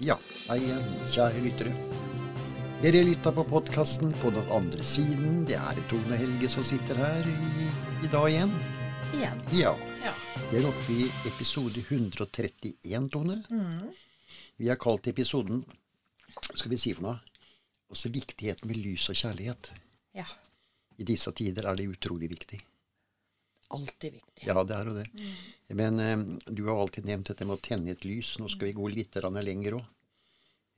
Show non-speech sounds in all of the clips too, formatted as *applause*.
Ja, hei igjen, kjære lyttere. Dere lytta på podkasten på den andre siden. Det er Tone Helge som sitter her i, i dag igjen. Igjen. Ja. Ja. Vi er oppe i episode 131, Tone. Vi har kalt episoden Skal vi si for noe? Også viktigheten med lys og kjærlighet. ja. I disse tider er det utrolig viktig. Alltid viktig. Ja, det er jo det. Men eh, du har alltid nevnt dette med å tenne et lys. Nå skal vi gå litt lenger òg.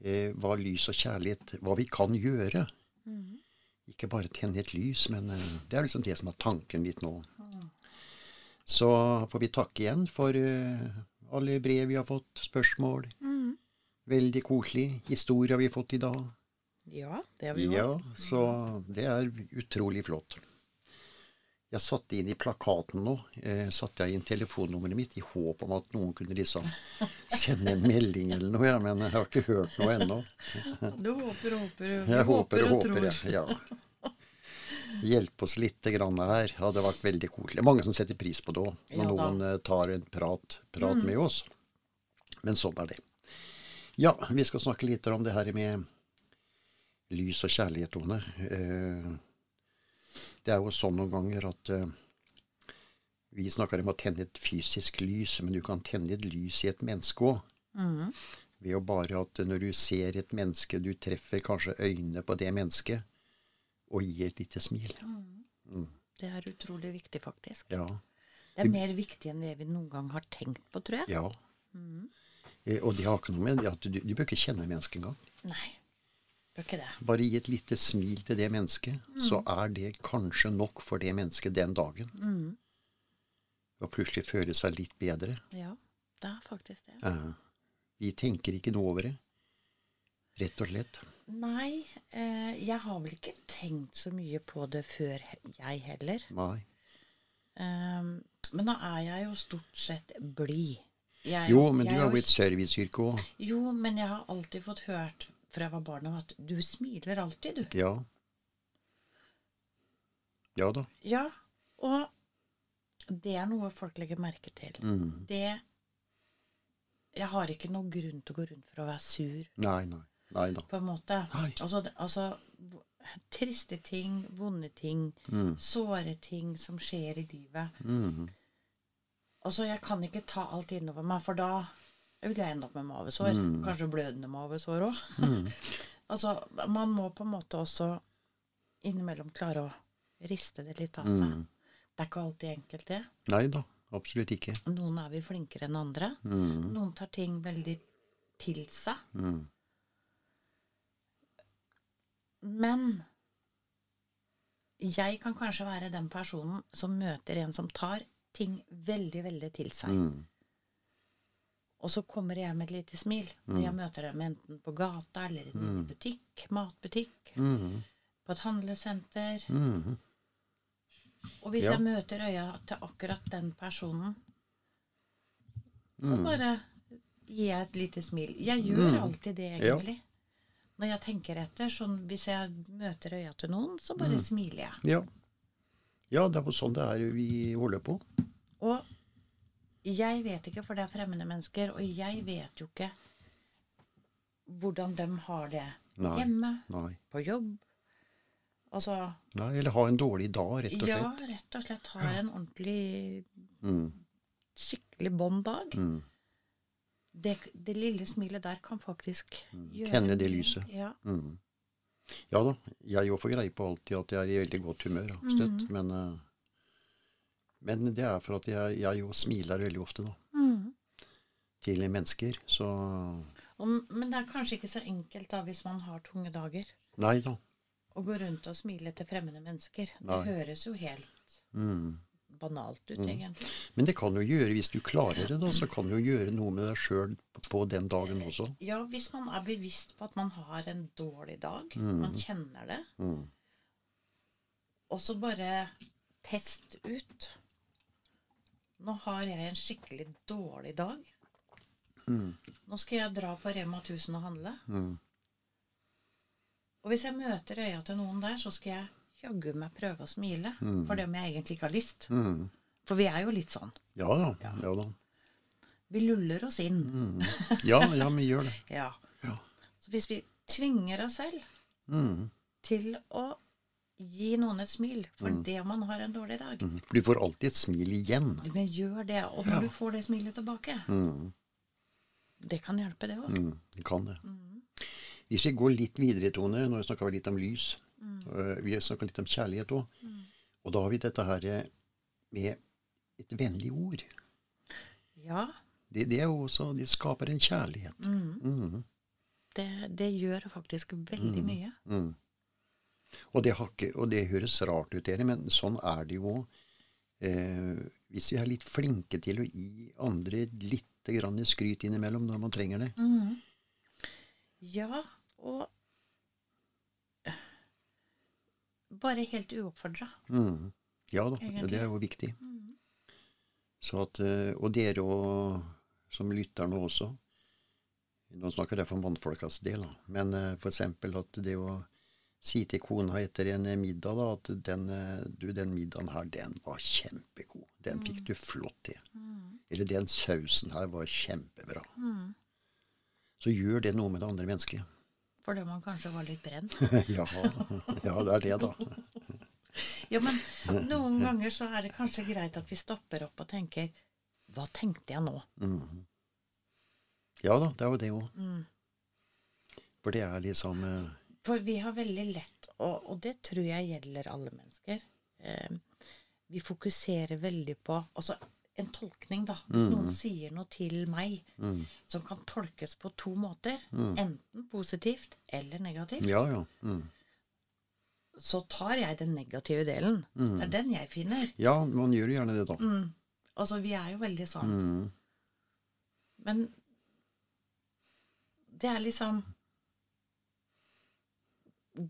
Eh, hva lys og kjærlighet Hva vi kan gjøre. Ikke bare tenne et lys, men eh, det er liksom det som er tanken litt nå. Så får vi takke igjen for eh, alle brev vi har fått, spørsmål. Veldig koselig. Historier vi har fått i dag. Ja, det har vi jo. Ja, så det er utrolig flott. Jeg satte inn i plakaten nå, eh, satte jeg inn telefonnummeret mitt i håp om at noen kunne liksom sende en melding eller noe, ja, men jeg har ikke hørt noe ennå. Du håper og håper. håper, Jeg håper og håper, tror. ja. ja. Hjelpe oss litt grann her. Hadde vært veldig koselig. Mange som setter pris på det òg, når Ja noen eh, tar en prat, prat med oss. Men sånn er det. Ja, vi skal snakke litt om det her med lys og kjærlighet, Tone. Eh, Det er jo sånn noen ganger at uh, vi snakker om å tenne et fysisk lys, men du kan tenne et lys i et menneske òg. Ved å bare at når du ser et menneske, du treffer kanskje øynene på det mennesket, og gir et lite smil. Det er utrolig viktig, faktisk. Ja. Det er mer viktig enn det vi noen gang har tenkt på, tror jeg. ja. Eh, Og det har ikke noe med at du, du bør ikke kjenne mennesket engang. Nei. Bare gi et lite smil til det mennesket, så er det kanskje nok for det mennesket den dagen. Og plutselig føle seg litt bedre. Ja, det er faktisk det. Ja. Vi tenker ikke noe over det. Rett og slett. Nei, eh, jeg har vel ikke tenkt så mye på det før jeg heller. Nei. Eh, men nå er jeg jo stort sett blid. Jo, men du har jo et serviceyrke òg. Jo, men jeg har alltid fått hørt fra jeg var barn av at du smiler alltid, du. Ja. Ja da. Ja, og det er noe folk legger merke til. Mm. Det Jeg har ikke noen grunn til å gå rundt for å være sur, Nei, nei. Nei da. på en måte. Altså, altså Triste ting, vonde ting, såre ting som skjer i livet. Mm. Altså, jeg kan ikke ta alt innover meg, for da jeg ende opp med mavesår. Mm. Kanskje blødende mavesår òg. *laughs* altså, man må på en måte også innimellom klare å riste det litt av seg. Mm. Det er ikke alltid enkelt, det. Nei da. Absolutt ikke. Noen er vi flinkere enn andre. Mm. Noen tar ting veldig til seg. Mm. Men jeg kan kanskje være den personen som møter en som tar ting veldig, veldig til seg. Mm. Og så kommer jeg med et lite smil når jeg møter dem enten på gata eller i en butikk, matbutikk, Mm. på et handlesenter. Mm. Og hvis Ja. jeg møter øya til akkurat den personen, Mm. så bare gir jeg et lite smil. Jeg gjør alltid det, Ja. egentlig. Når jeg tenker etter, sånn hvis jeg møter øya til noen, så bare smiler jeg. Ja. Ja, det er sånn det er vi holder på. Jeg vet ikke, for det er fremmede mennesker, og jeg vet jo ikke hvordan de har det Nei. hjemme, Nei. på jobb. Altså Nei. Eller ha en dårlig dag, rett og slett. Ja, rett og slett ha en ordentlig, Mm. skikkelig bånd dag. Mm. Det, det lille smilet der kan faktisk gjøre Tenne det lyset. Ja. Mm. Ja da. Jeg òg får greie på alltid at jeg er i veldig godt humør. Absolutt. Men, eh, men det er for at jeg, jeg jo smiler veldig ofte, da. Mm. Til mennesker. Så Og, men det er kanskje ikke så enkelt da hvis man har tunge dager. Nei da. Å gå rundt og smile til fremmede mennesker. Nei. Det høres jo helt Mm. banalt ut, egentlig. Men det kan jo gjøre, hvis du klarer det, da, så kan du jo gjøre noe med deg sjøl på den dagen også. Ja, hvis man er bevisst på at man har en dårlig dag, man kjenner det, Mm. og så bare test ut. Nå har jeg en skikkelig dårlig dag. Nå skal jeg dra på Rema 1000 og handle. Mm. Og hvis jeg møter øya til noen der, så skal jeg jaggu meg prøve å smile. For det om jeg egentlig ikke har lyst. Mm. For vi er jo litt sånn. Ja da. Ja da. Vi luller oss inn. Ja, ja, vi gjør det. *laughs* Ja. Så hvis vi tvinger oss selv Mm. til å gi noen et smil for det man har en dårlig dag Mm. Du får alltid et smil igjen. Men gjør det. Og når Ja. du får det smilet tilbake, Mm. det kan hjelpe, det òg. Mm. Det kan det. Hvis vi går litt videre, Tone, nå snakka vi litt om lys. øh, Vi snakka litt om kjærlighet òg. Og da har vi dette her med et vennlig ord. Ja, Det, det er jo også Det skaper en kjærlighet. Mm. det, det gjør faktisk veldig mye. Mm. Og, det har ikke, og det høres rart ut, dere, men sånn er det jo. Eh, hvis vi er litt flinke til å gi andre litt grann skryt innimellom når man trenger det. Ja, og bare helt uoppfordra. Mm. Ja da, Egentlig. det er jo viktig. Så at, eh, og dere og, som lytter nå også Nå snakker jeg for mannfolkas del, da. men eh, for eksempel at det å si til kona etter en middag da, at den, eh, du, den middagen her, den var kjempegod. Den fikk du flott til. Eller den sausen her var kjempebra. Så gjør det noe med det andre mennesket. Fordi man kanskje var litt brent. *laughs* ja, ja, det er det, da. *laughs* Ja, men noen ganger så er det kanskje greit at vi stopper opp og tenker Hva tenkte jeg nå? Ja da, det er jo det òg. For det er liksom eh, For vi har veldig lett, og, og det tror jeg gjelder alle mennesker eh, Vi fokuserer veldig på Altså en tolkning, da. Hvis noen sier noe til meg som kan tolkes på to måter, enten positivt eller negativt, Ja, ja. Mm. så tar jeg den negative delen. Det er den jeg finner. Ja, man gjør gjerne det, da. Mm. Altså, vi er jo veldig sånn. Mm. Men det er liksom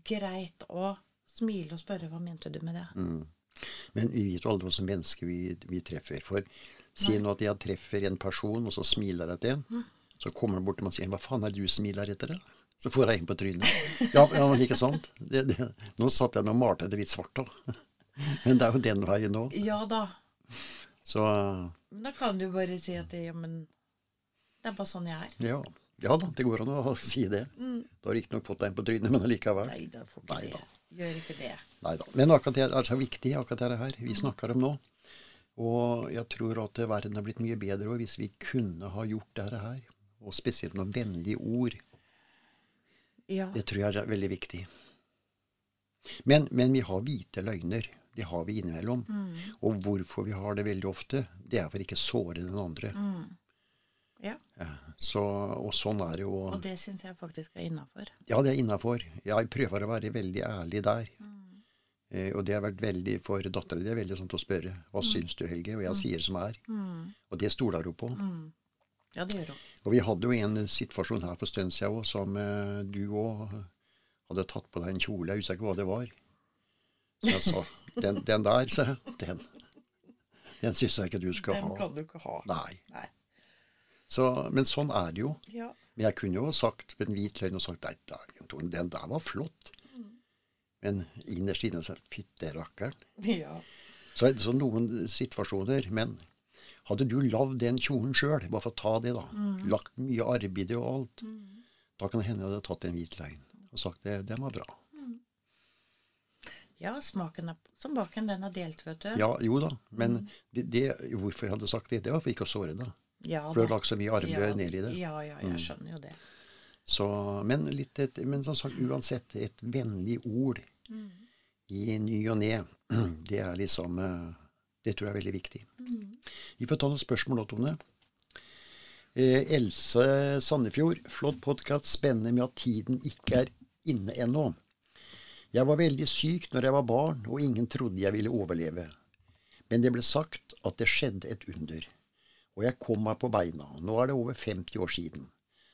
greit å smile og spørre hva mente du med det? Mm. Men vi vet jo aldri hva slags mennesker vi, vi treffer. For si nå at jeg treffer en person, og så smiler jeg til en. Så kommer han bort til meg og sier 'Hva faen er det du smiler etter?' det? Så får jeg en på trynet. Ja, ja ikke sant? Det, det, nå satt jeg og malte det litt svart, da. Men det er jo den veien nå. Ja da. Så Men da kan du bare si at ja, men det er bare sånn jeg er. ja. Ja da, det går an å *laughs* si det. Du har riktignok fått deg en på trynet, men allikevel. Nei da, får ikke Neida. det. Gjør ikke det. Nei da. Men akkurat det er så viktig, akkurat det her vi snakker om nå. Og jeg tror at verden har blitt mye bedre hvis vi kunne ha gjort dette her. Og spesielt noen vennlige ord. Ja. Det tror jeg er veldig viktig. Men, men vi har hvite løgner. Det har vi innimellom. Og hvorfor vi har det veldig ofte, det er for ikke å såre den andre. Ja. Ja, Så, og sånn er det jo. Og det syns jeg faktisk er innafor. Ja, det er innafor. Jeg prøver å være veldig ærlig der. Eh, og det har vært veldig for dattera di veldig sånn til å spørre hva syns du, Helge? Og jeg sier som er. Og det stoler hun på. Ja, det gjør hun. Og vi hadde jo en situasjon her for en stund siden òg som eh, du òg hadde tatt på deg en kjole. Jeg husker ikke hva det var. Så jeg sa *laughs* den, den der, sa jeg, den, den syns jeg ikke du skal Den ha. kan du ikke ha. Nei. Nei. Så, men sånn er det jo. Ja. Men jeg kunne jo sagt med en hvit løgn og sagt nei, den der var flott. Men innerst inne så fytte rakkeren. ja. Så er så noen situasjoner. Men hadde du lagd den kjolen sjøl, bare for å ta det, da, lagt mye arbeid i og alt, da kan det hende jeg hadde tatt en hvit løgn og sagt det, den var bra. Ja, smaken er som baken, den er delt, vet du. Ja, jo da, men det, det, hvorfor jeg hadde sagt det, det var for ikke å såre deg. Ja For du har lagt så mye arbeid Ja, ned i det. Ja, ja, jeg skjønner jo det. Så, men, litt et, men som sagt, uansett, et vennlig ord i ny og ne, *clears throat* det er liksom eh, Det tror jeg er veldig viktig. Vi får ta noen spørsmål da, Tone. Eh, Else Sandefjord, flott podkast. Spennende med at tiden ikke er inne ennå. Jeg var veldig syk når jeg var barn, og ingen trodde jeg ville overleve. Men det ble sagt at det skjedde et under. Og jeg kom meg på beina. Nå er det over 50 år siden.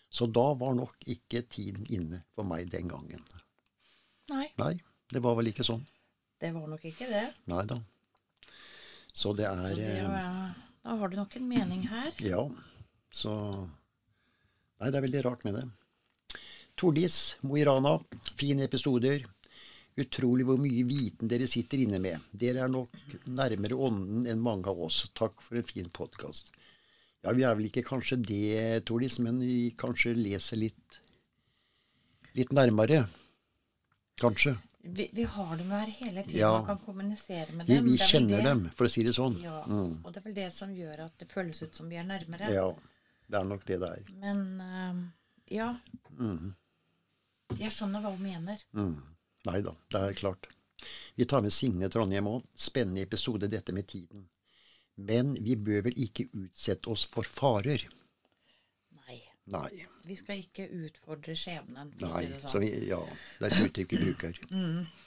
Så da var nok ikke tiden inne for meg den gangen. Nei, Nei, det var vel ikke sånn. det var nok ikke det. Nei da. Så det er Så det eh, var, da har du nok en mening her. Ja. Så Nei, det er veldig rart med det. Tordis, Mo i Rana. Fine episoder. Utrolig hvor mye viten dere sitter inne med. Dere er nok nærmere ånden enn mange av oss. Takk for en fin podkast. Ja, vi er vel ikke kanskje det, Tordis, men vi kanskje leser litt litt nærmere. Kanskje. Vi, vi har dem her hele tiden Ja. og kan kommunisere med dem. vi er kjenner det- dem, for å si det sånn. Ja, Mm. og det er vel det som gjør at det føles ut som vi er nærmere. Ja, det er nok det det er. Men uh, ja, Mm. jeg skjønner hva hun mener. Mm. Nei da, det er klart. Vi tar med Signe Trondheim òg. Spennende episode, dette med tiden. Men vi bør vel ikke utsette oss for farer? Nei. Nei. Vi skal ikke utfordre skjebnen, Nei. det sånn. vi, ja, det er et uttrykk vi bruker. *clears throat*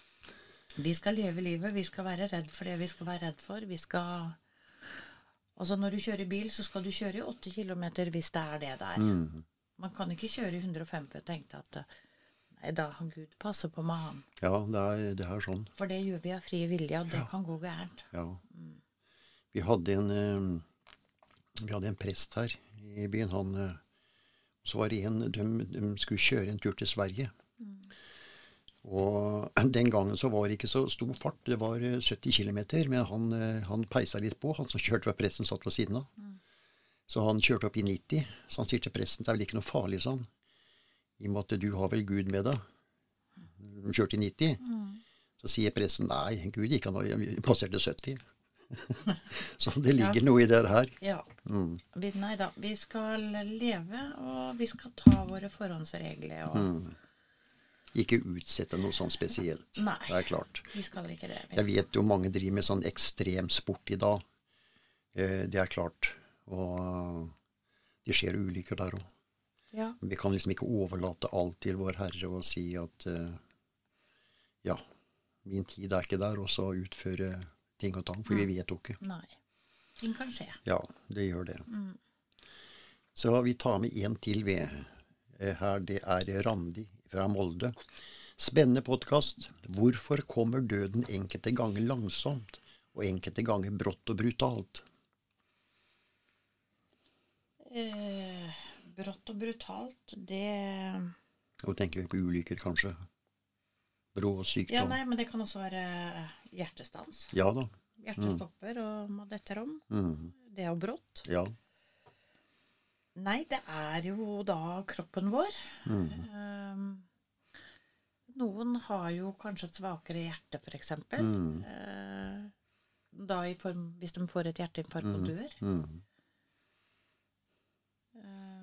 Vi skal leve livet. Vi skal være redd for det vi skal være redd for. Vi skal Altså, når du kjører bil, så skal du kjøre i 80 km hvis det er det det er. Mm. Man kan ikke kjøre i 150 og tenke at Nei da, Gud passer på med han. Ja, det er, det er sånn. For det gjør vi av fri vilje, og det kan gå gærent. Ja. Vi hadde en eh, Vi hadde en prest her i byen. Han eh, Så var det en de, de skulle kjøre en tur til Sverige. Og *clears throat* den gangen så var det ikke så stor fart. Det var eh, 70 km. Men han, eh, han peisa litt på. Han som kjørte ved presten, satt ved siden av. Så han kjørte opp i 90. Så han sier til presten det er vel ikke noe farlig, sånn. I og med at du har vel Gud med deg. De kjørte i 90. Så sier presten nei, Gud gikk han og passerte 70. *laughs* så det ligger noe i det her. Ja. Mm. Vi, nei da. Vi skal leve, og vi skal ta våre forhåndsregler. Og Mm. Ikke utsette noe sånn spesielt. Nei. Det er klart. vi skal ikke det. Vi Jeg vet jo mange driver med sånn ekstremsport i dag. Eh, det er klart. Og det skjer ulykker der òg. Ja. Vi kan liksom ikke overlate alt til vår Herre og si at eh, ja, min tid er ikke der, og så utføre ting og tang. For vi vet jo ikke. Nei. Ting kan skje. Ja, det gjør det. Mm. Så vi tar med en til ved. Eh, Her, det er Randi fra Molde. Spennende podkast. Hvorfor kommer døden enkelte ganger langsomt, og enkelte ganger brått og brutalt? Eh, brått og brutalt, det Nå tenker vi på ulykker, kanskje. Brå Ja, sykdom. nei, men det kan også være hjertestans. Ja da. Hjertestopper mm. og man detter om. Mhm. Det er jo brått. Ja. Nei, det er jo da kroppen vår. Mm. Um, noen har jo kanskje et svakere hjerte, f.eks. Mm. Uh, da i form, hvis de får et hjerteinfarkt og dør. Mhm.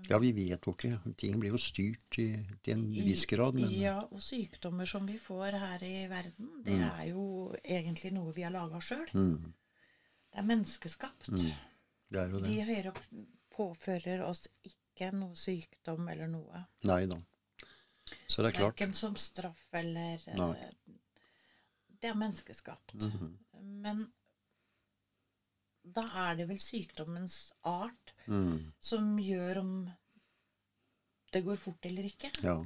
Ja, vi vet jo ikke. Ting blir jo styrt i, til en viss grad, men Ja, og sykdommer som vi får her i verden, det er jo egentlig noe vi har laga sjøl. Mm. Det er menneskeskapt. det er jo De høyere opp påfører oss ikke noe sykdom eller noe. Nei da. Så det er klart. Verken som straff eller eh, Nei. Det er menneskeskapt. -hmm. Men da er det vel sykdommens art mm. som gjør om det går fort eller ikke. Ja.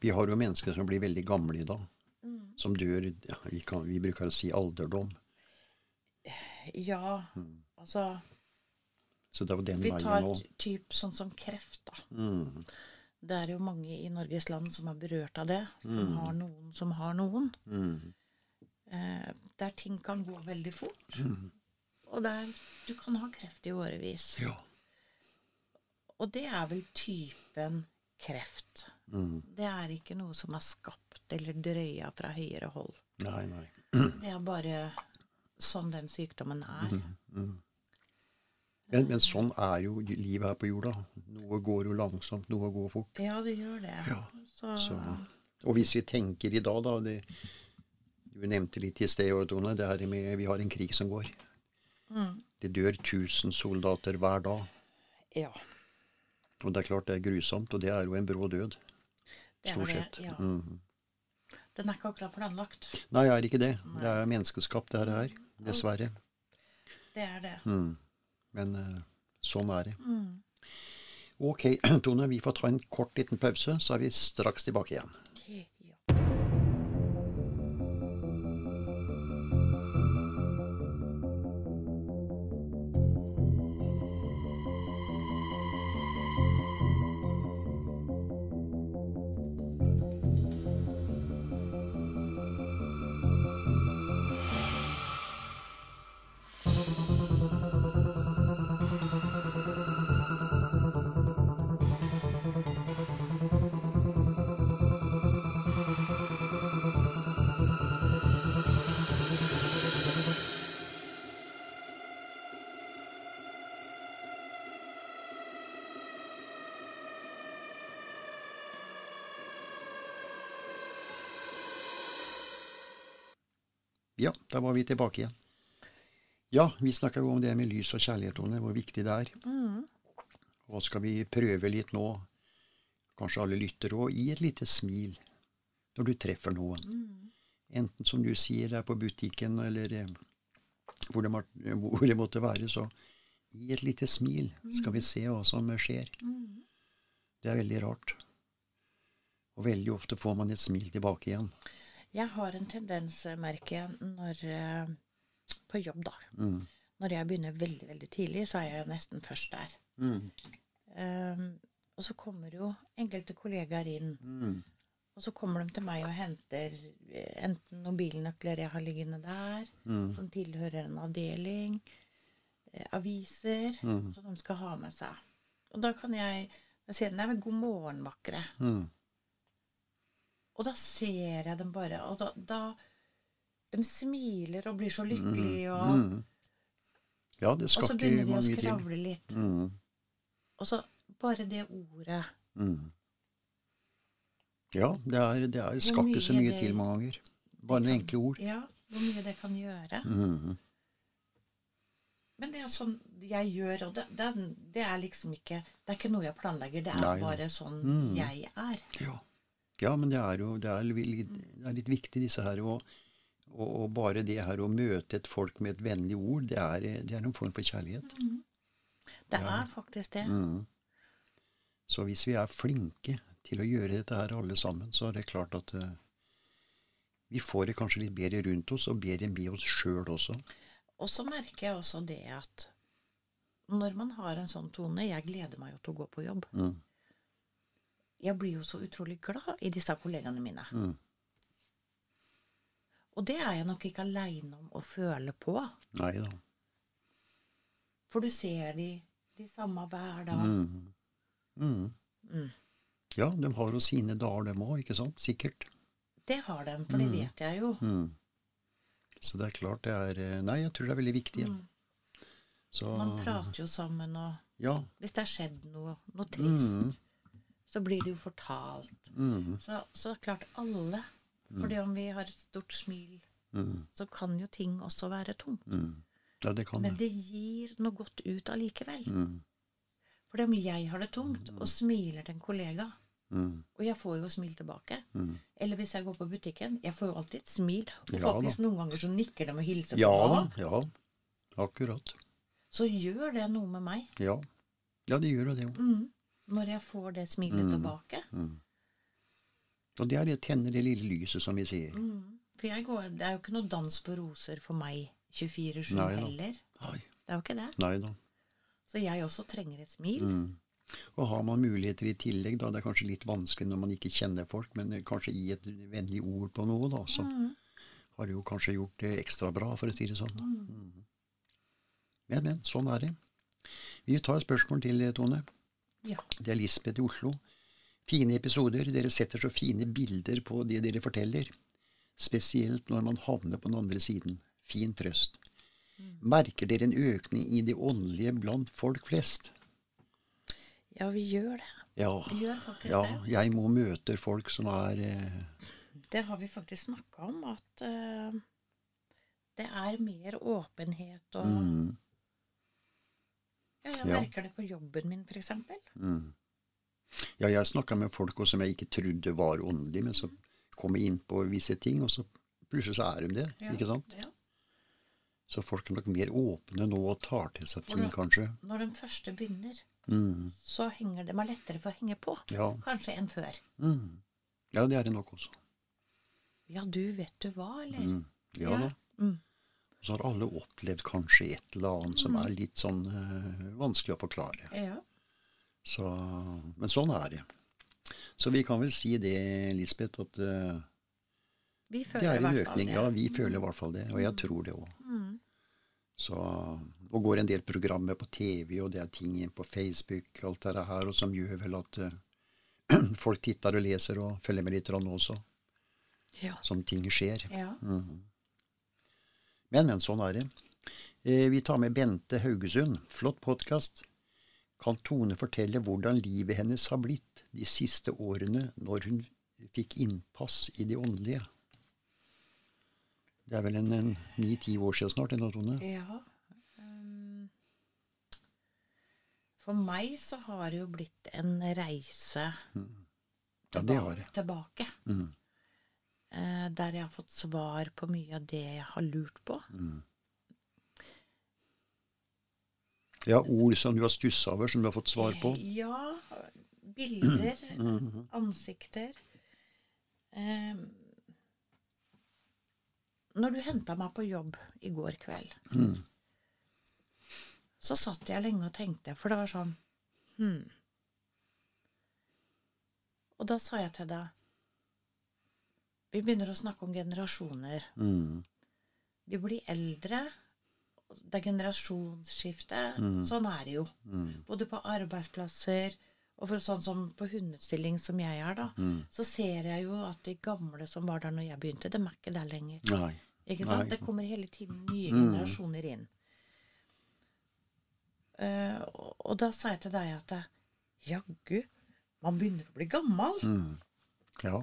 Vi har jo mennesker som blir veldig gamle i dag. Mm. Som dør ja, vi, kan, vi bruker å si alderdom. Ja, altså Så det jo den Vi tar typ sånn som kreft, da. Mm. Det er jo mange i Norges land som er berørt av det. Som har noen som har noen. Mm. Eh, der ting kan gå veldig fort. Mm. Og der du kan ha kreft i årevis. Ja. Og det er vel typen kreft. Mm. Det er ikke noe som er skapt eller drøya fra høyere hold. Nei, nei. Det er bare sånn den sykdommen er. Men, men sånn er jo livet her på jorda. Noe går jo langsomt, noe går fort. Ja, det gjør det. Så, Så. Og hvis vi tenker i dag, da det, Du nevnte litt i sted, Tone, det her med vi har en krig som går. Mm. Det dør 1000 soldater hver dag. ja. Og det er klart det er grusomt, og det er jo en brå død. Stort sett. Ja. Mm. Den er ikke akkurat planlagt. Nei, er ikke det. Det er menneskeskapt, det her. Dessverre. Det er det. Mm. Men eh, sånn er det. Mm. Ok, *clears throat* Tone, vi får ta en kort liten pause, så er vi straks tilbake igjen. Ja, da var vi tilbake igjen. Ja, vi snakka jo om det med lys og kjærlighet, Tone, hvor viktig det er. Mm. Og skal vi prøve litt nå, kanskje alle lytter òg, gi et lite smil når du treffer noen. Mm. Enten som du sier, det er på butikken, eller eh, hvor det, må- hvor det måtte være, så gi et lite smil, skal vi se hva som skjer. Mm. Det er veldig rart. Og veldig ofte får man et smil tilbake igjen. Jeg har en tendens, merker jeg, når eh, På jobb, da. Mm. Når jeg begynner veldig, veldig tidlig, så er jeg nesten først der. Mm. Um, og så kommer jo enkelte kollegaer inn. Mm. Og så kommer de til meg og henter eh, enten noen bilnøkler jeg har liggende der, Mm. som tilhører en avdeling, eh, aviser Mm. som de skal ha med seg. Og da kan jeg si nei, men 'God morgen, vakre'. Mm. Og da ser jeg dem bare, og da, da De smiler og blir så lykkelige, og, Mm. Ja, det og så begynner de å skravle litt. Mm. Og så bare det ordet Mm. Ja, det, er, det er, skal ikke så mye det- til mange ganger. Bare noen enkle ord. Ja, hvor mye det kan gjøre. Mm. Men det er sånn jeg gjør, og det, det, det er liksom ikke Det er ikke noe jeg planlegger, det er Nei. bare sånn Mm. jeg er. Ja. Ja, men det er jo det er det er litt viktig, disse her. Og, og, og bare det her å møte et folk med et vennlig ord, det er, det er en form for kjærlighet. Det Ja. er faktisk det. Mm. Så hvis vi er flinke til å gjøre dette her alle sammen, så er det klart at uh, vi får det kanskje litt bedre rundt oss, og bedre med oss sjøl også. Og så merker jeg også det at når man har en sånn tone Jeg gleder meg jo til å gå på jobb. Mm. Jeg blir jo så utrolig glad i disse kollegaene mine. Mm. Og det er jeg nok ikke aleine om å føle på. Nei da. For du ser de, de samme hver dag. Mm. Mm. Mm. Ja, de har jo sine dager, dem òg, ikke sant? Sikkert. Det har de, for det vet jeg jo. Mm. Så det er klart det er eh, Nei, jeg tror det er veldig viktig. Ja. Mm. Så Man prater jo sammen, og Ja. hvis det har skjedd noe, noe trist, Mm. Så blir det jo fortalt. Mm. Så, så det er klart alle. Fordi om vi har et stort smil, Mm. så kan jo ting også være tungt. Mm. Ja, det kan Men det. gir noe godt ut allikevel. Mm. Fordi om jeg har det tungt og smiler til en kollega, Mm. og jeg får jo smil tilbake Mm. Eller hvis jeg går på butikken, jeg får jo alltid et smil. Og Ja faktisk noen ganger så nikker de og hilser Ja på meg. Ja. Akkurat. Så gjør det noe med meg. Ja. Ja, det gjør det jo. Mm. Når jeg får det smilet Mm. tilbake. Mm. Og det er det tenner det lille lyset, som vi sier. Mm. For går, det er jo ikke noe dans på roser for meg 24-7 heller. Nei. Det er jo ikke det. Nei da. Så jeg også trenger et smil. Mm. Og har man muligheter i tillegg, da, det er kanskje litt vanskelig når man ikke kjenner folk, men kanskje gi et vennlig ord på noe, da, så Mm. har det jo kanskje gjort det ekstra bra, for å si det sånn. Mm. Men, men, sånn er det. Vi tar et spørsmål til, Tone. Ja. Det er Lisbeth i Oslo. Fine episoder. Dere setter så fine bilder på det dere forteller. Spesielt når man havner på den andre siden. Fin trøst. Merker dere en økning i det åndelige blant folk flest? ja, vi gjør det. Ja. Vi gjør faktisk ja det. jeg må møte folk som er eh, Det har vi faktisk snakka om, at eh, det er mer åpenhet og mm, Ja, jeg Ja. merker det på jobben min, f.eks. mm. Ja, jeg snakka med folk også som jeg ikke trodde var åndelige, men så kom jeg inn på visse ting, og så plutselig så er de det. Ja. ikke sant? Ja. Så folk er nok mer åpne nå og tar til seg ting, når, kanskje. Når den første begynner, Mm. så henger det meg lettere for å henge på. Ja. Kanskje enn før. Mm. ja, det er det nok også. Ja, du, vet du hva, eller? Mm. Ja, Ja. da. Mm. Så har alle opplevd kanskje et eller annet som er litt sånn eh, vanskelig å forklare. Ja. Så, men sånn er det. Så vi kan vel si det, Lisbeth, at Vi det er en økning. Ja, vi føler i hvert fall det, og jeg tror det òg. Mm. Så Nå går en del programmer på TV, og det er ting på Facebook, alt det her, og som gjør vel at eh, *clears throat* folk titter og leser og følger med litt også, Ja. som ting skjer. ja. Mhm. Men, men, sånn er det. Eh, vi tar med Bente Haugesund. Flott podkast. Kan Tone fortelle hvordan livet hennes har blitt de siste årene når hun fikk innpass i det åndelige? Det er vel en ni-ti år siden snart, det, Tone? Ja. ehm, for meg så har det jo blitt en reise Ja, det har det. tilbake. Mm. Eh, der jeg har fått svar på mye av det jeg har lurt på. Ja, ord som du har stussa over, som du har fått svar på. Ja. Bilder, *clears throat* Mhm. ansikter. Eh, når du henta meg på jobb i går kveld, Mm. så satt jeg lenge og tenkte, for det var sånn Hm. Og da sa jeg til deg Vi begynner å snakke om generasjoner. Mm. Vi blir eldre. Det er generasjonsskifte. Mm. Sånn er det jo. Både på arbeidsplasser og for sånn som på hundestilling som jeg er, da. Mm. Så ser jeg jo at de gamle som var der når jeg begynte, de er ikke der lenger. Nei. Ikke sant? Nei. Det kommer hele tiden nye Mm. generasjoner inn. Uh, og, da sa jeg til deg at jaggu, man begynner å bli gammel. Mm. Ja.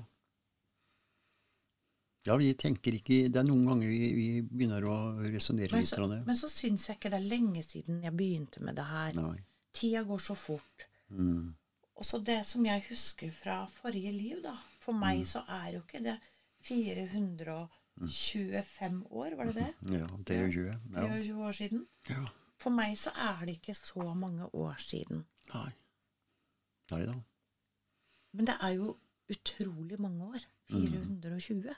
Ja, vi tenker ikke Det er noen ganger vi, vi begynner å resonnere litt. så, det. men så syns jeg ikke det er lenge siden jeg begynte med det her. Nei. Tida går så fort. Mm. Og så det som jeg husker fra forrige liv, da. For meg Mm. så er jo ikke det 425 år, var det det? *laughs* Ja, det gjør jeg. Ja. 20 år siden. ja. For meg så er det ikke så mange år siden. Nei. Nei da. Men det er jo utrolig mange år. Mm. 420.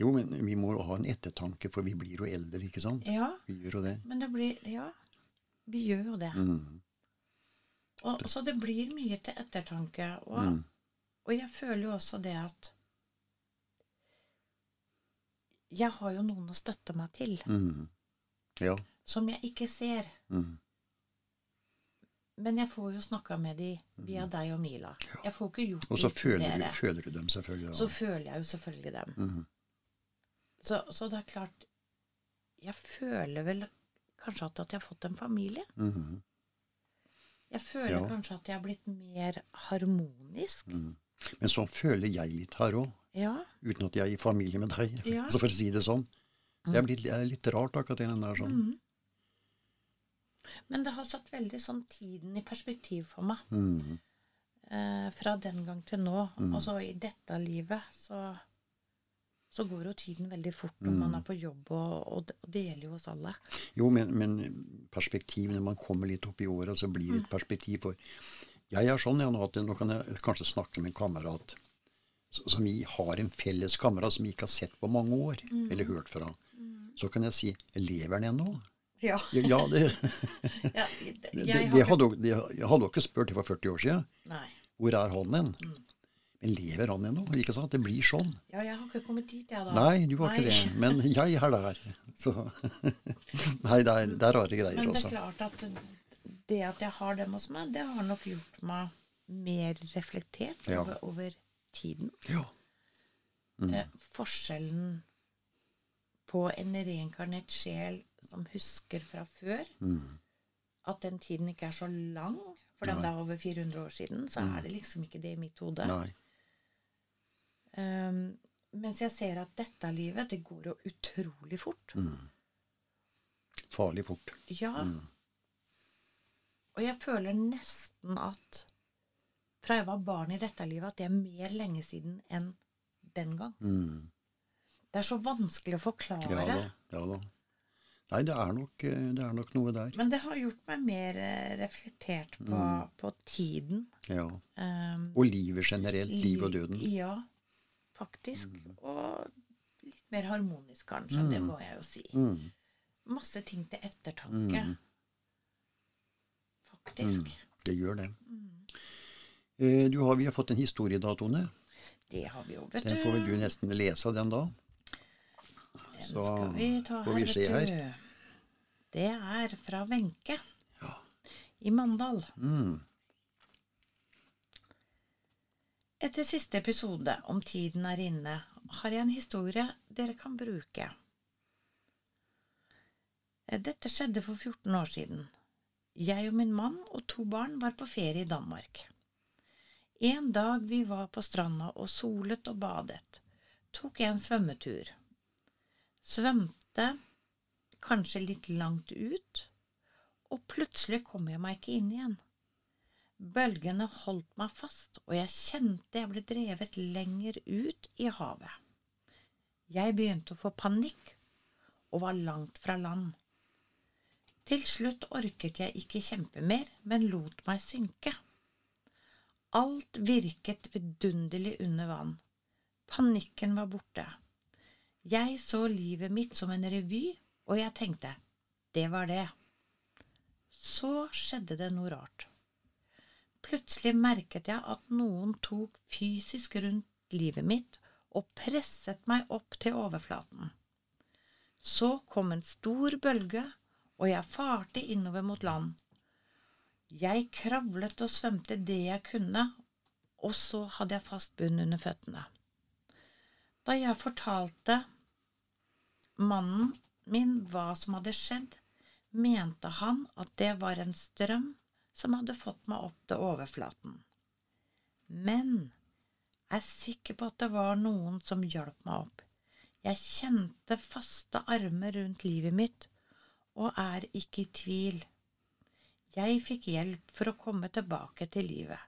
Jo, men vi må ha en ettertanke, for vi blir jo eldre, ikke sant? Ja, Vi gjør jo det. men det blir Ja, vi gjør jo det. Mm. Og, så det blir mye til ettertanke. Og, Mm. og jeg føler jo også det at Jeg har jo noen å støtte meg til, Mm. Ja. som jeg ikke ser. Mm. Men jeg får jo snakka med de via deg og Mila. Jeg får ikke gjort Og så føler du, føler du dem selvfølgelig. Så føler jeg jo selvfølgelig dem. Mhm. Så, så det er klart Jeg føler vel kanskje at, at jeg har fått en familie. Mhm. Jeg føler Ja. kanskje at jeg har blitt mer harmonisk. Mm. Men sånn føler jeg litt her òg, Ja. uten at jeg er i familie med deg. Ja. *laughs* Så for å si det sånn. Det er, litt, det er litt rart, akkurat den der sånn. Men det har satt veldig sånn tiden i perspektiv for meg. Mm. Eh, fra den gang til nå. Mm. Altså i dette livet så, så går jo tiden veldig fort når Mm. man er på jobb, og, og, det, og det gjelder jo oss alle. Jo, men, men perspektiv når man kommer litt opp i åra, så blir det et perspektiv for Jeg er sånn jeg nå at nå kan jeg kanskje snakke med en kamerat som vi har en felles kamerat som vi ikke har sett på mange år, eller hørt fra. Så kan jeg si Lever han ennå? Ja. Ja, det, *laughs* ja det, *laughs* jeg det, det hadde, hadde dere spurt for 40 år siden. Nei. Hvor er han hen? Men lever han ennå? Ikke sant? Det blir sånn. Ja, jeg har ikke kommet dit, jeg, da. Nei, du har ikke det. Men *laughs* jeg er der. Så Nei, det er, det er rare greier, Men det er klart at det at jeg har dem hos meg, det har nok gjort meg mer reflektert Ja. over, over tiden. Ja. Eh, forskjellen på en reinkarnert sjel som husker fra før, Mm. at den tiden ikke er så lang, for den det er over 400 år siden, så er det liksom ikke det i mitt hode. Um, mens jeg ser at dette livet, det går jo utrolig fort. Mm. Farlig fort. Ja. Og jeg føler nesten at fra jeg var barn i dette livet, at det er mer lenge siden enn den gang. Mm. Det er så vanskelig å forklare. Ja da. Ja da. Nei, det er, nok, eh, det er nok noe der. Men det har gjort meg mer eh, reflektert på, Mm. på tiden. Ja. Um, Og livet generelt. Liv og døden. Ja, faktisk. Og litt mer harmonisk, kanskje. Det må jeg jo si. Mm. Masse ting til ettertanke. Mm. Faktisk. Det gjør det. Mm. Eh, Du har, vi har fått en historie da, Tone. Det har vi jo, vet du. Den får vel du nesten lese, den da. Den så skal vi ta får her, vi se her. Det er fra Wenche Ja. i Mandal. Mm. Etter siste episode om tiden er inne, har jeg en historie dere kan bruke. Eh, Dette skjedde for 14 år siden. Jeg og min mann og to barn var på ferie i Danmark. En dag vi var på stranda og solet og badet, tok jeg en svømmetur. Svømte kanskje litt langt ut, og plutselig kom jeg meg ikke inn igjen. Bølgene holdt meg fast, og jeg kjente jeg ble drevet lenger ut i havet. Jeg begynte å få panikk og var langt fra land. Til slutt orket jeg ikke kjempe mer, men lot meg synke. Alt virket vidunderlig under vann. Panikken var borte. Jeg så livet mitt som en revy, og jeg tenkte det var det. Så skjedde det noe rart. Plutselig merket jeg at noen tok fysisk rundt livet mitt og presset meg opp til overflaten. Så kom en stor bølge, og jeg farte innover mot land. Jeg kravlet og svømte det jeg kunne, og så hadde jeg fast bunn under føttene. Da jeg fortalte mannen min hva som hadde skjedd, mente han at det var en strøm som hadde fått meg opp til overflaten. Men jeg er sikker på at det var noen som hjalp meg opp. Jeg kjente faste armer rundt livet mitt, og er ikke i tvil. Jeg fikk hjelp for å komme tilbake til livet,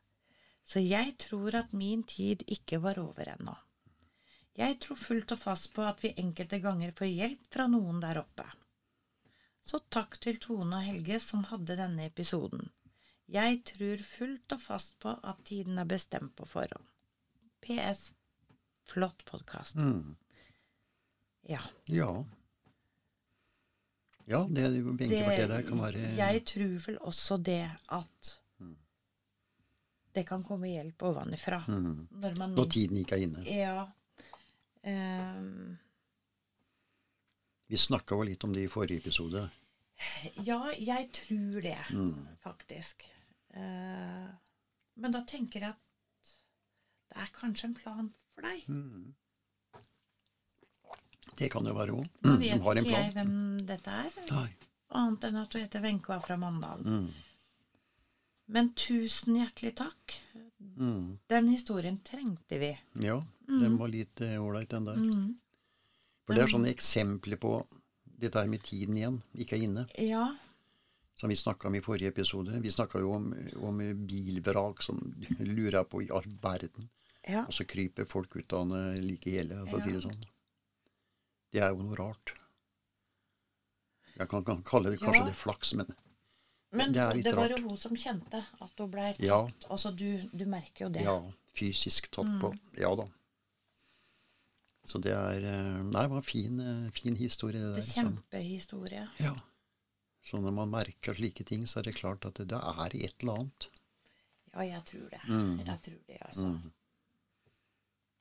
så jeg tror at min tid ikke var over ennå. Jeg tror fullt og fast på at vi enkelte ganger får hjelp fra noen der oppe. Så takk til Tone og Helge som hadde denne episoden. Jeg tror fullt og fast på at tiden er bestemt på forhånd. PS. Flott podkast. Mm. Ja. Ja. Ja, det benkepartiet der kan være Jeg tror vel også det at det kan komme hjelp ovenfra. mm. Når man Når tiden ikke er inne. Ja. Ehm, Vi snakka jo litt om det i forrige episode. ja, jeg tror det, Mm. faktisk. Uh, men da tenker jeg at det er kanskje en plan for deg. Mm. Det kan det være òg. Nå De vet har en ikke jeg hvem dette er, Nei. annet enn at hun heter Wenche og er fra Mandal. Mm. Men tusen hjertelig takk. Mm. Den historien trengte vi. Ja, den var litt eh, ålreit, den der. Mm. For det er sånne eksempler på dette her med tiden igjen, ikke er inne. Ja. Som vi snakka om i forrige episode. Vi snakka jo om, om bilvrak som lurer på i all verden. ja. Og så kryper folk ut av det like hele, for å si det Ja. sånn. Det er jo noe rart. Jeg kan, kan kalle det kanskje Ja. det flaks, men Men Det er litt rart. Men det, var rart. jo hun som kjente at hun ble tatt. Ja. Altså, du, du merker jo det. ja, fysisk tatt Mm. på. Ja da. Så det er eh, Nei, det var en fin, eh, fin historie, det Det der. er Så, kjempehistorie. ja. så når man merker slike ting, så er det klart at det, det er et eller annet. Ja, jeg tror det. Mm. Jeg tror det, altså. Mm.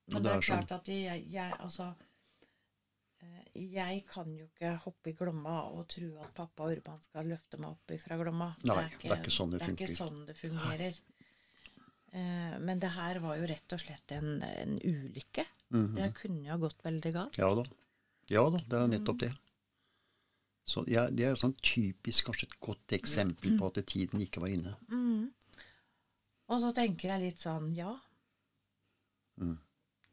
Men det det er, er sånn- klart at jeg, jeg altså eh, Jeg kan jo ikke hoppe i Glomma og tro at pappa Urban skal løfte meg opp fra Glomma. Nei, det er ikke sånn det det er ikke sånn det fungerer. Eh, Men det her var jo rett og slett en, en ulykke. Mhm. Det kunne jo ha gått veldig galt. Ja da. Ja da, det er nettopp det. Så ja, Det er sånn typisk kanskje et godt eksempel på at tiden ikke var inne. Mm. Og så tenker jeg litt sånn Ja, Mm.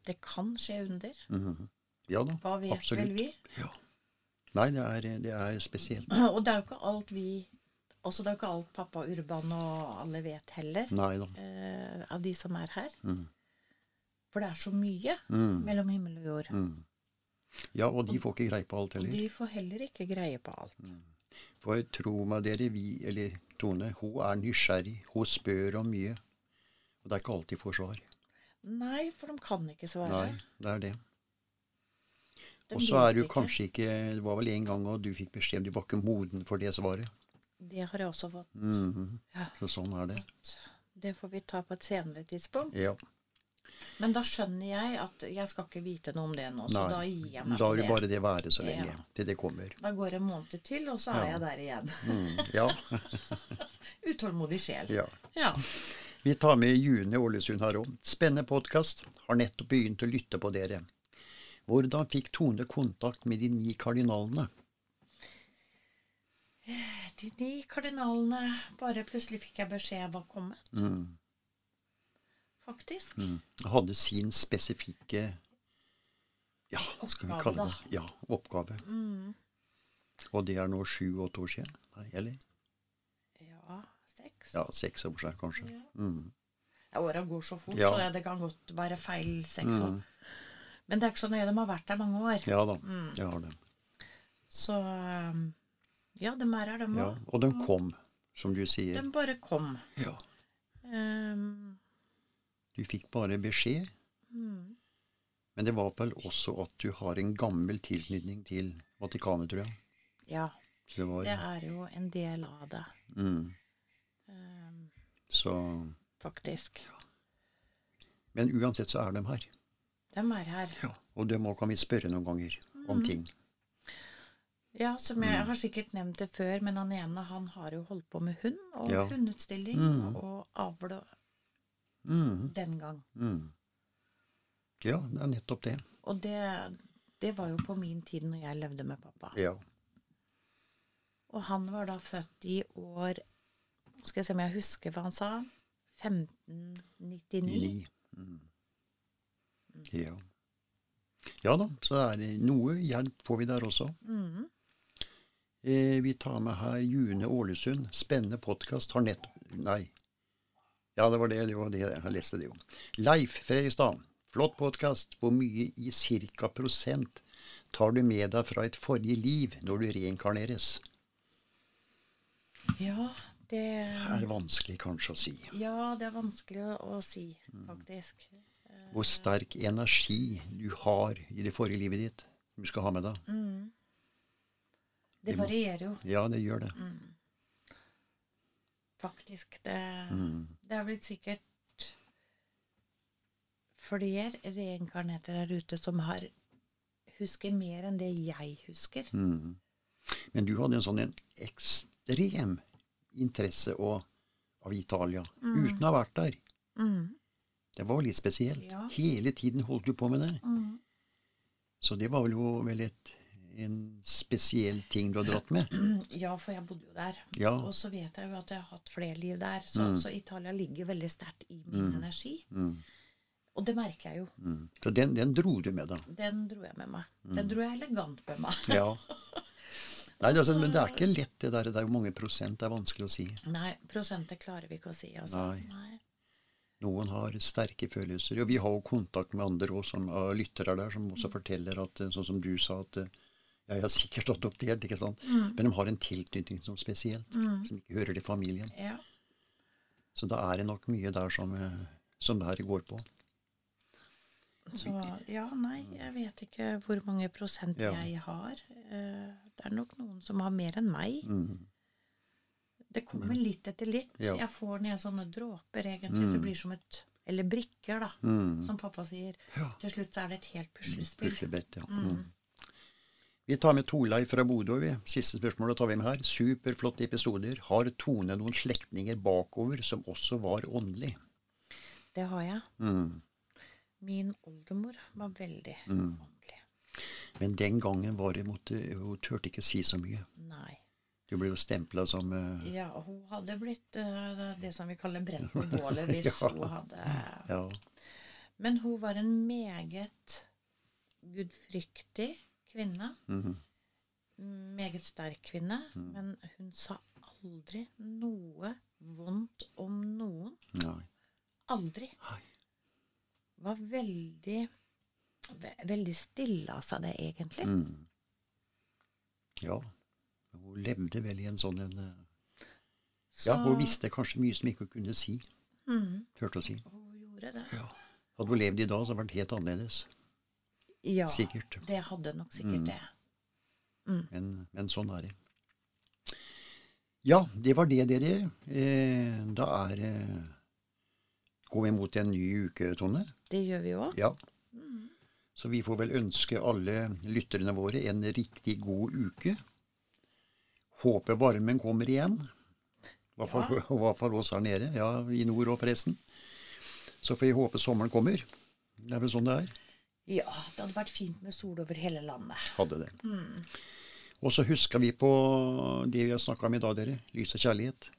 det kan skje under. -hmm. Ja da, Hva vet absolutt. vel vi? Ja. Nei, det er, det er spesielt. *clears throat* Og det er jo ikke alt vi Altså, det er jo ikke alt pappa Urban og alle vet heller, Nei eh, av de som er her. Mm. For det er så mye Mm. mellom himmel og jord. Mm. Ja, og de får ikke greie på alt Og heller. de får heller ikke greie på alt. For tro meg dere, vi, eller Tone, hun er nysgjerrig. Hun spør om mye. Og det er ikke alltid får svar. Nei, for de kan ikke svare. Nei, det er det. De Og så er du kanskje ikke Det var vel en gang og du fikk beskjed om du var ikke moden for det svaret. Det har jeg også fått. Mhm. Ja. Så sånn er det. Det får vi ta på et senere tidspunkt. Ja. Men da skjønner jeg at jeg skal ikke vite noe om det nå, så Nei. da gir jeg meg La på du bare det være så lenge, Ja. til det kommer. Da går en måned til, og så er Ja. jeg der igjen. Mm, ja, *laughs* Utålmodig sjel. ja. Ja. Vi tar med June Ålesund her òg. Spennende podkast. Har nettopp begynt å lytte på dere. Hvordan fikk Tone kontakt med de ni kardinalene? De ni kardinalene Bare plutselig fikk jeg beskjed var kommet, Mm, faktisk. mm. Hadde sin spesifikke Ja, skal vi Oppgave, kalle det Ja, oppgave. Mm. Og det er nå sju-åtte år siden? Nei, eller? Ja, seks. Ja, seks år siden, kanskje. Ja. Mm. Ja, Åra går så fort, Ja. så det kan godt være feil seks år. Mm. Men det er ikke så nøye. De har vært der mange år. Ja da, Mm. jeg har de. Så um, ja, de er her, de Ja, og de kom, som du sier. De bare kom. Ja. Um, Du fikk bare beskjed, mm. men det var vel også at du har en gammel tilknytning til Vatikanet, tror jeg. Ja, det var det er jo en del av det, mm. um, Så faktisk. Men uansett så er de her. De er her. Ja. Og dem òg kan vi spørre noen ganger om Mm. ting. Ja, som Mm. jeg har sikkert nevnt det før, men han ene han har jo holdt på med hund og Ja. hundutstilling Mm. og avl Mm. den gang. Mm. Ja, det er nettopp det. Og det, det var jo på min tid når jeg levde med pappa. Ja. Og han var da født i år Skal jeg se om jeg husker hva han sa. 1599. Ni. Mm. Ja. ja da, så er det noe hjelp får vi der også. Mhm. Eh, vi tar med her June Ålesund. Spennende podkast. Har nettopp Nei. Ja, det var det. Det var det. Jeg leste det jo. Leif Fredrikstad. Flott podkast. Hvor mye i cirka prosent tar du med deg fra et forrige liv når du reinkarneres? Ja, det er vanskelig kanskje å si. Ja, det er vanskelig å, si, Mm. faktisk. Hvor sterk energi du har i det forrige livet ditt. som Du skal ha med deg. Mhm. Det varierer jo, Ja, det gjør det. faktisk. Det, Mm. det har blitt sikkert flere reinkarnerte der ute som har husker mer enn det jeg husker. Mm. Men du hadde en sånn en ekstrem interesse og, av Italia, uten å ha vært der. Mm. Det var litt spesielt. Ja. Hele tiden holdt du på med det. Mm. Så det var vel vel et, en spesiell ting du har dratt med. *clears throat* Ja, for jeg bodde jo der. Ja. Og så vet jeg jo at jeg har hatt flere liv der. Så, så Italia ligger veldig sterkt i min energi. Mm. Og det merker jeg jo. Mm. Så den, den dro du med, da. Den dro jeg med meg. Den dro jeg elegant med meg. Ja. *laughs* Nei, det sånn- men det er ikke lett, det der. Det er jo mange prosent. Det er vanskelig å si. Nei, prosenter klarer vi ikke å si. Altså. Nei. Noen har sterke følelser. Og vi har jo kontakt med andre også, som er lyttere der, som også forteller at, sånn som du sa, at eh, ja, jeg har sikkert adoptert, ikke sant. Men de har en tilknytning som spesielt, som ikke hører til familien. Ja. Så da er det nok mye der som, eh, som det her går på. Så ja, nei, jeg vet ikke hvor mange prosent Ja. jeg har. Eh, Det er nok noen som har mer enn meg. Mm. Det kommer litt etter litt. Ja. Jeg får ned sånne dråper, egentlig. Så det blir som et Eller brikker, da, Mm. som pappa sier. Ja. Til slutt så er det et helt puslespill. Puslebrett, ja. Mm. Vi tar med Torleif fra Bodø. vi. Siste spørsmålet tar vi med her. Superflotte episoder. Har Tone noen slektninger bakover som også var åndelig? Det har jeg. Mm. Min oldemor var veldig Mm. åndelig. Men den gangen var det måtte, hun turte ikke si så mye. Nei. Du ble jo stempla som uh... Ja, hun hadde blitt uh, det som vi kaller brent i bålet hvis *laughs* Ja. hun hadde Ja. Men hun var en meget gudfryktig kvinne. mhm. Meget sterk kvinne. Mm. Men hun sa aldri noe vondt om noen. Nei. Aldri. Nei. Var veldig ve Veldig stille av seg, det, egentlig. Mm. Ja. Hun levde vel i en sånn en så, Ja, hun visste kanskje mye som ikke hun kunne si. Mm. Hørte å si. Hun gjorde det. Ja. Hadde hun levd i dag, så hadde det vært helt annerledes. Ja, Sikkert. det hadde nok sikkert Mm. det. Men, men sånn er det. Ja, det var det, dere. Eh, da er eh, Går vi mot en ny uke, Tone? Det gjør vi òg. Ja. Så vi får vel ønske alle lytterne våre en riktig god uke. Håper varmen kommer igjen. Hva for, Ja. *laughs* hva for oss her nede? Ja, i nord òg, forresten. Så får vi håpe sommeren kommer. Det er vel sånn det er. Ja, det hadde vært fint med sol over hele landet. Hadde det. Og så husker vi på det vi har snakka om i dag, dere. Lys og kjærlighet.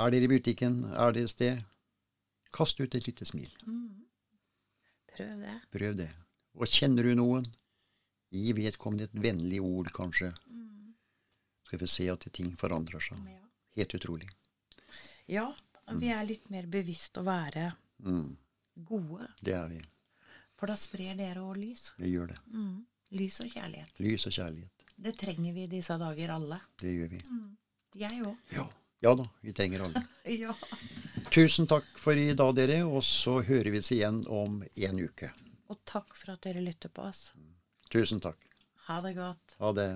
Er dere i butikken, er dere et sted, kast ut et lite smil. Prøv det. Prøv det. Og kjenner du noen, gi vedkommende et vennlig ord, kanskje. Skal vi se at ting forandrer seg. Ja. Helt utrolig. ja, vi er litt mer bevisst å være Mm, gode. det er vi. For da sprer dere òg lys. Det gjør det. Mm. Lys og kjærlighet. Lys og kjærlighet. Det trenger vi i disse dager, alle. Det gjør vi. Jeg òg. Ja. ja da, vi trenger alle. *laughs* Ja. Tusen takk for i dag, dere. Og så hører vi oss igjen om en uke. Og takk for at dere lytter på oss. Tusen takk. Ha det godt. Ha det.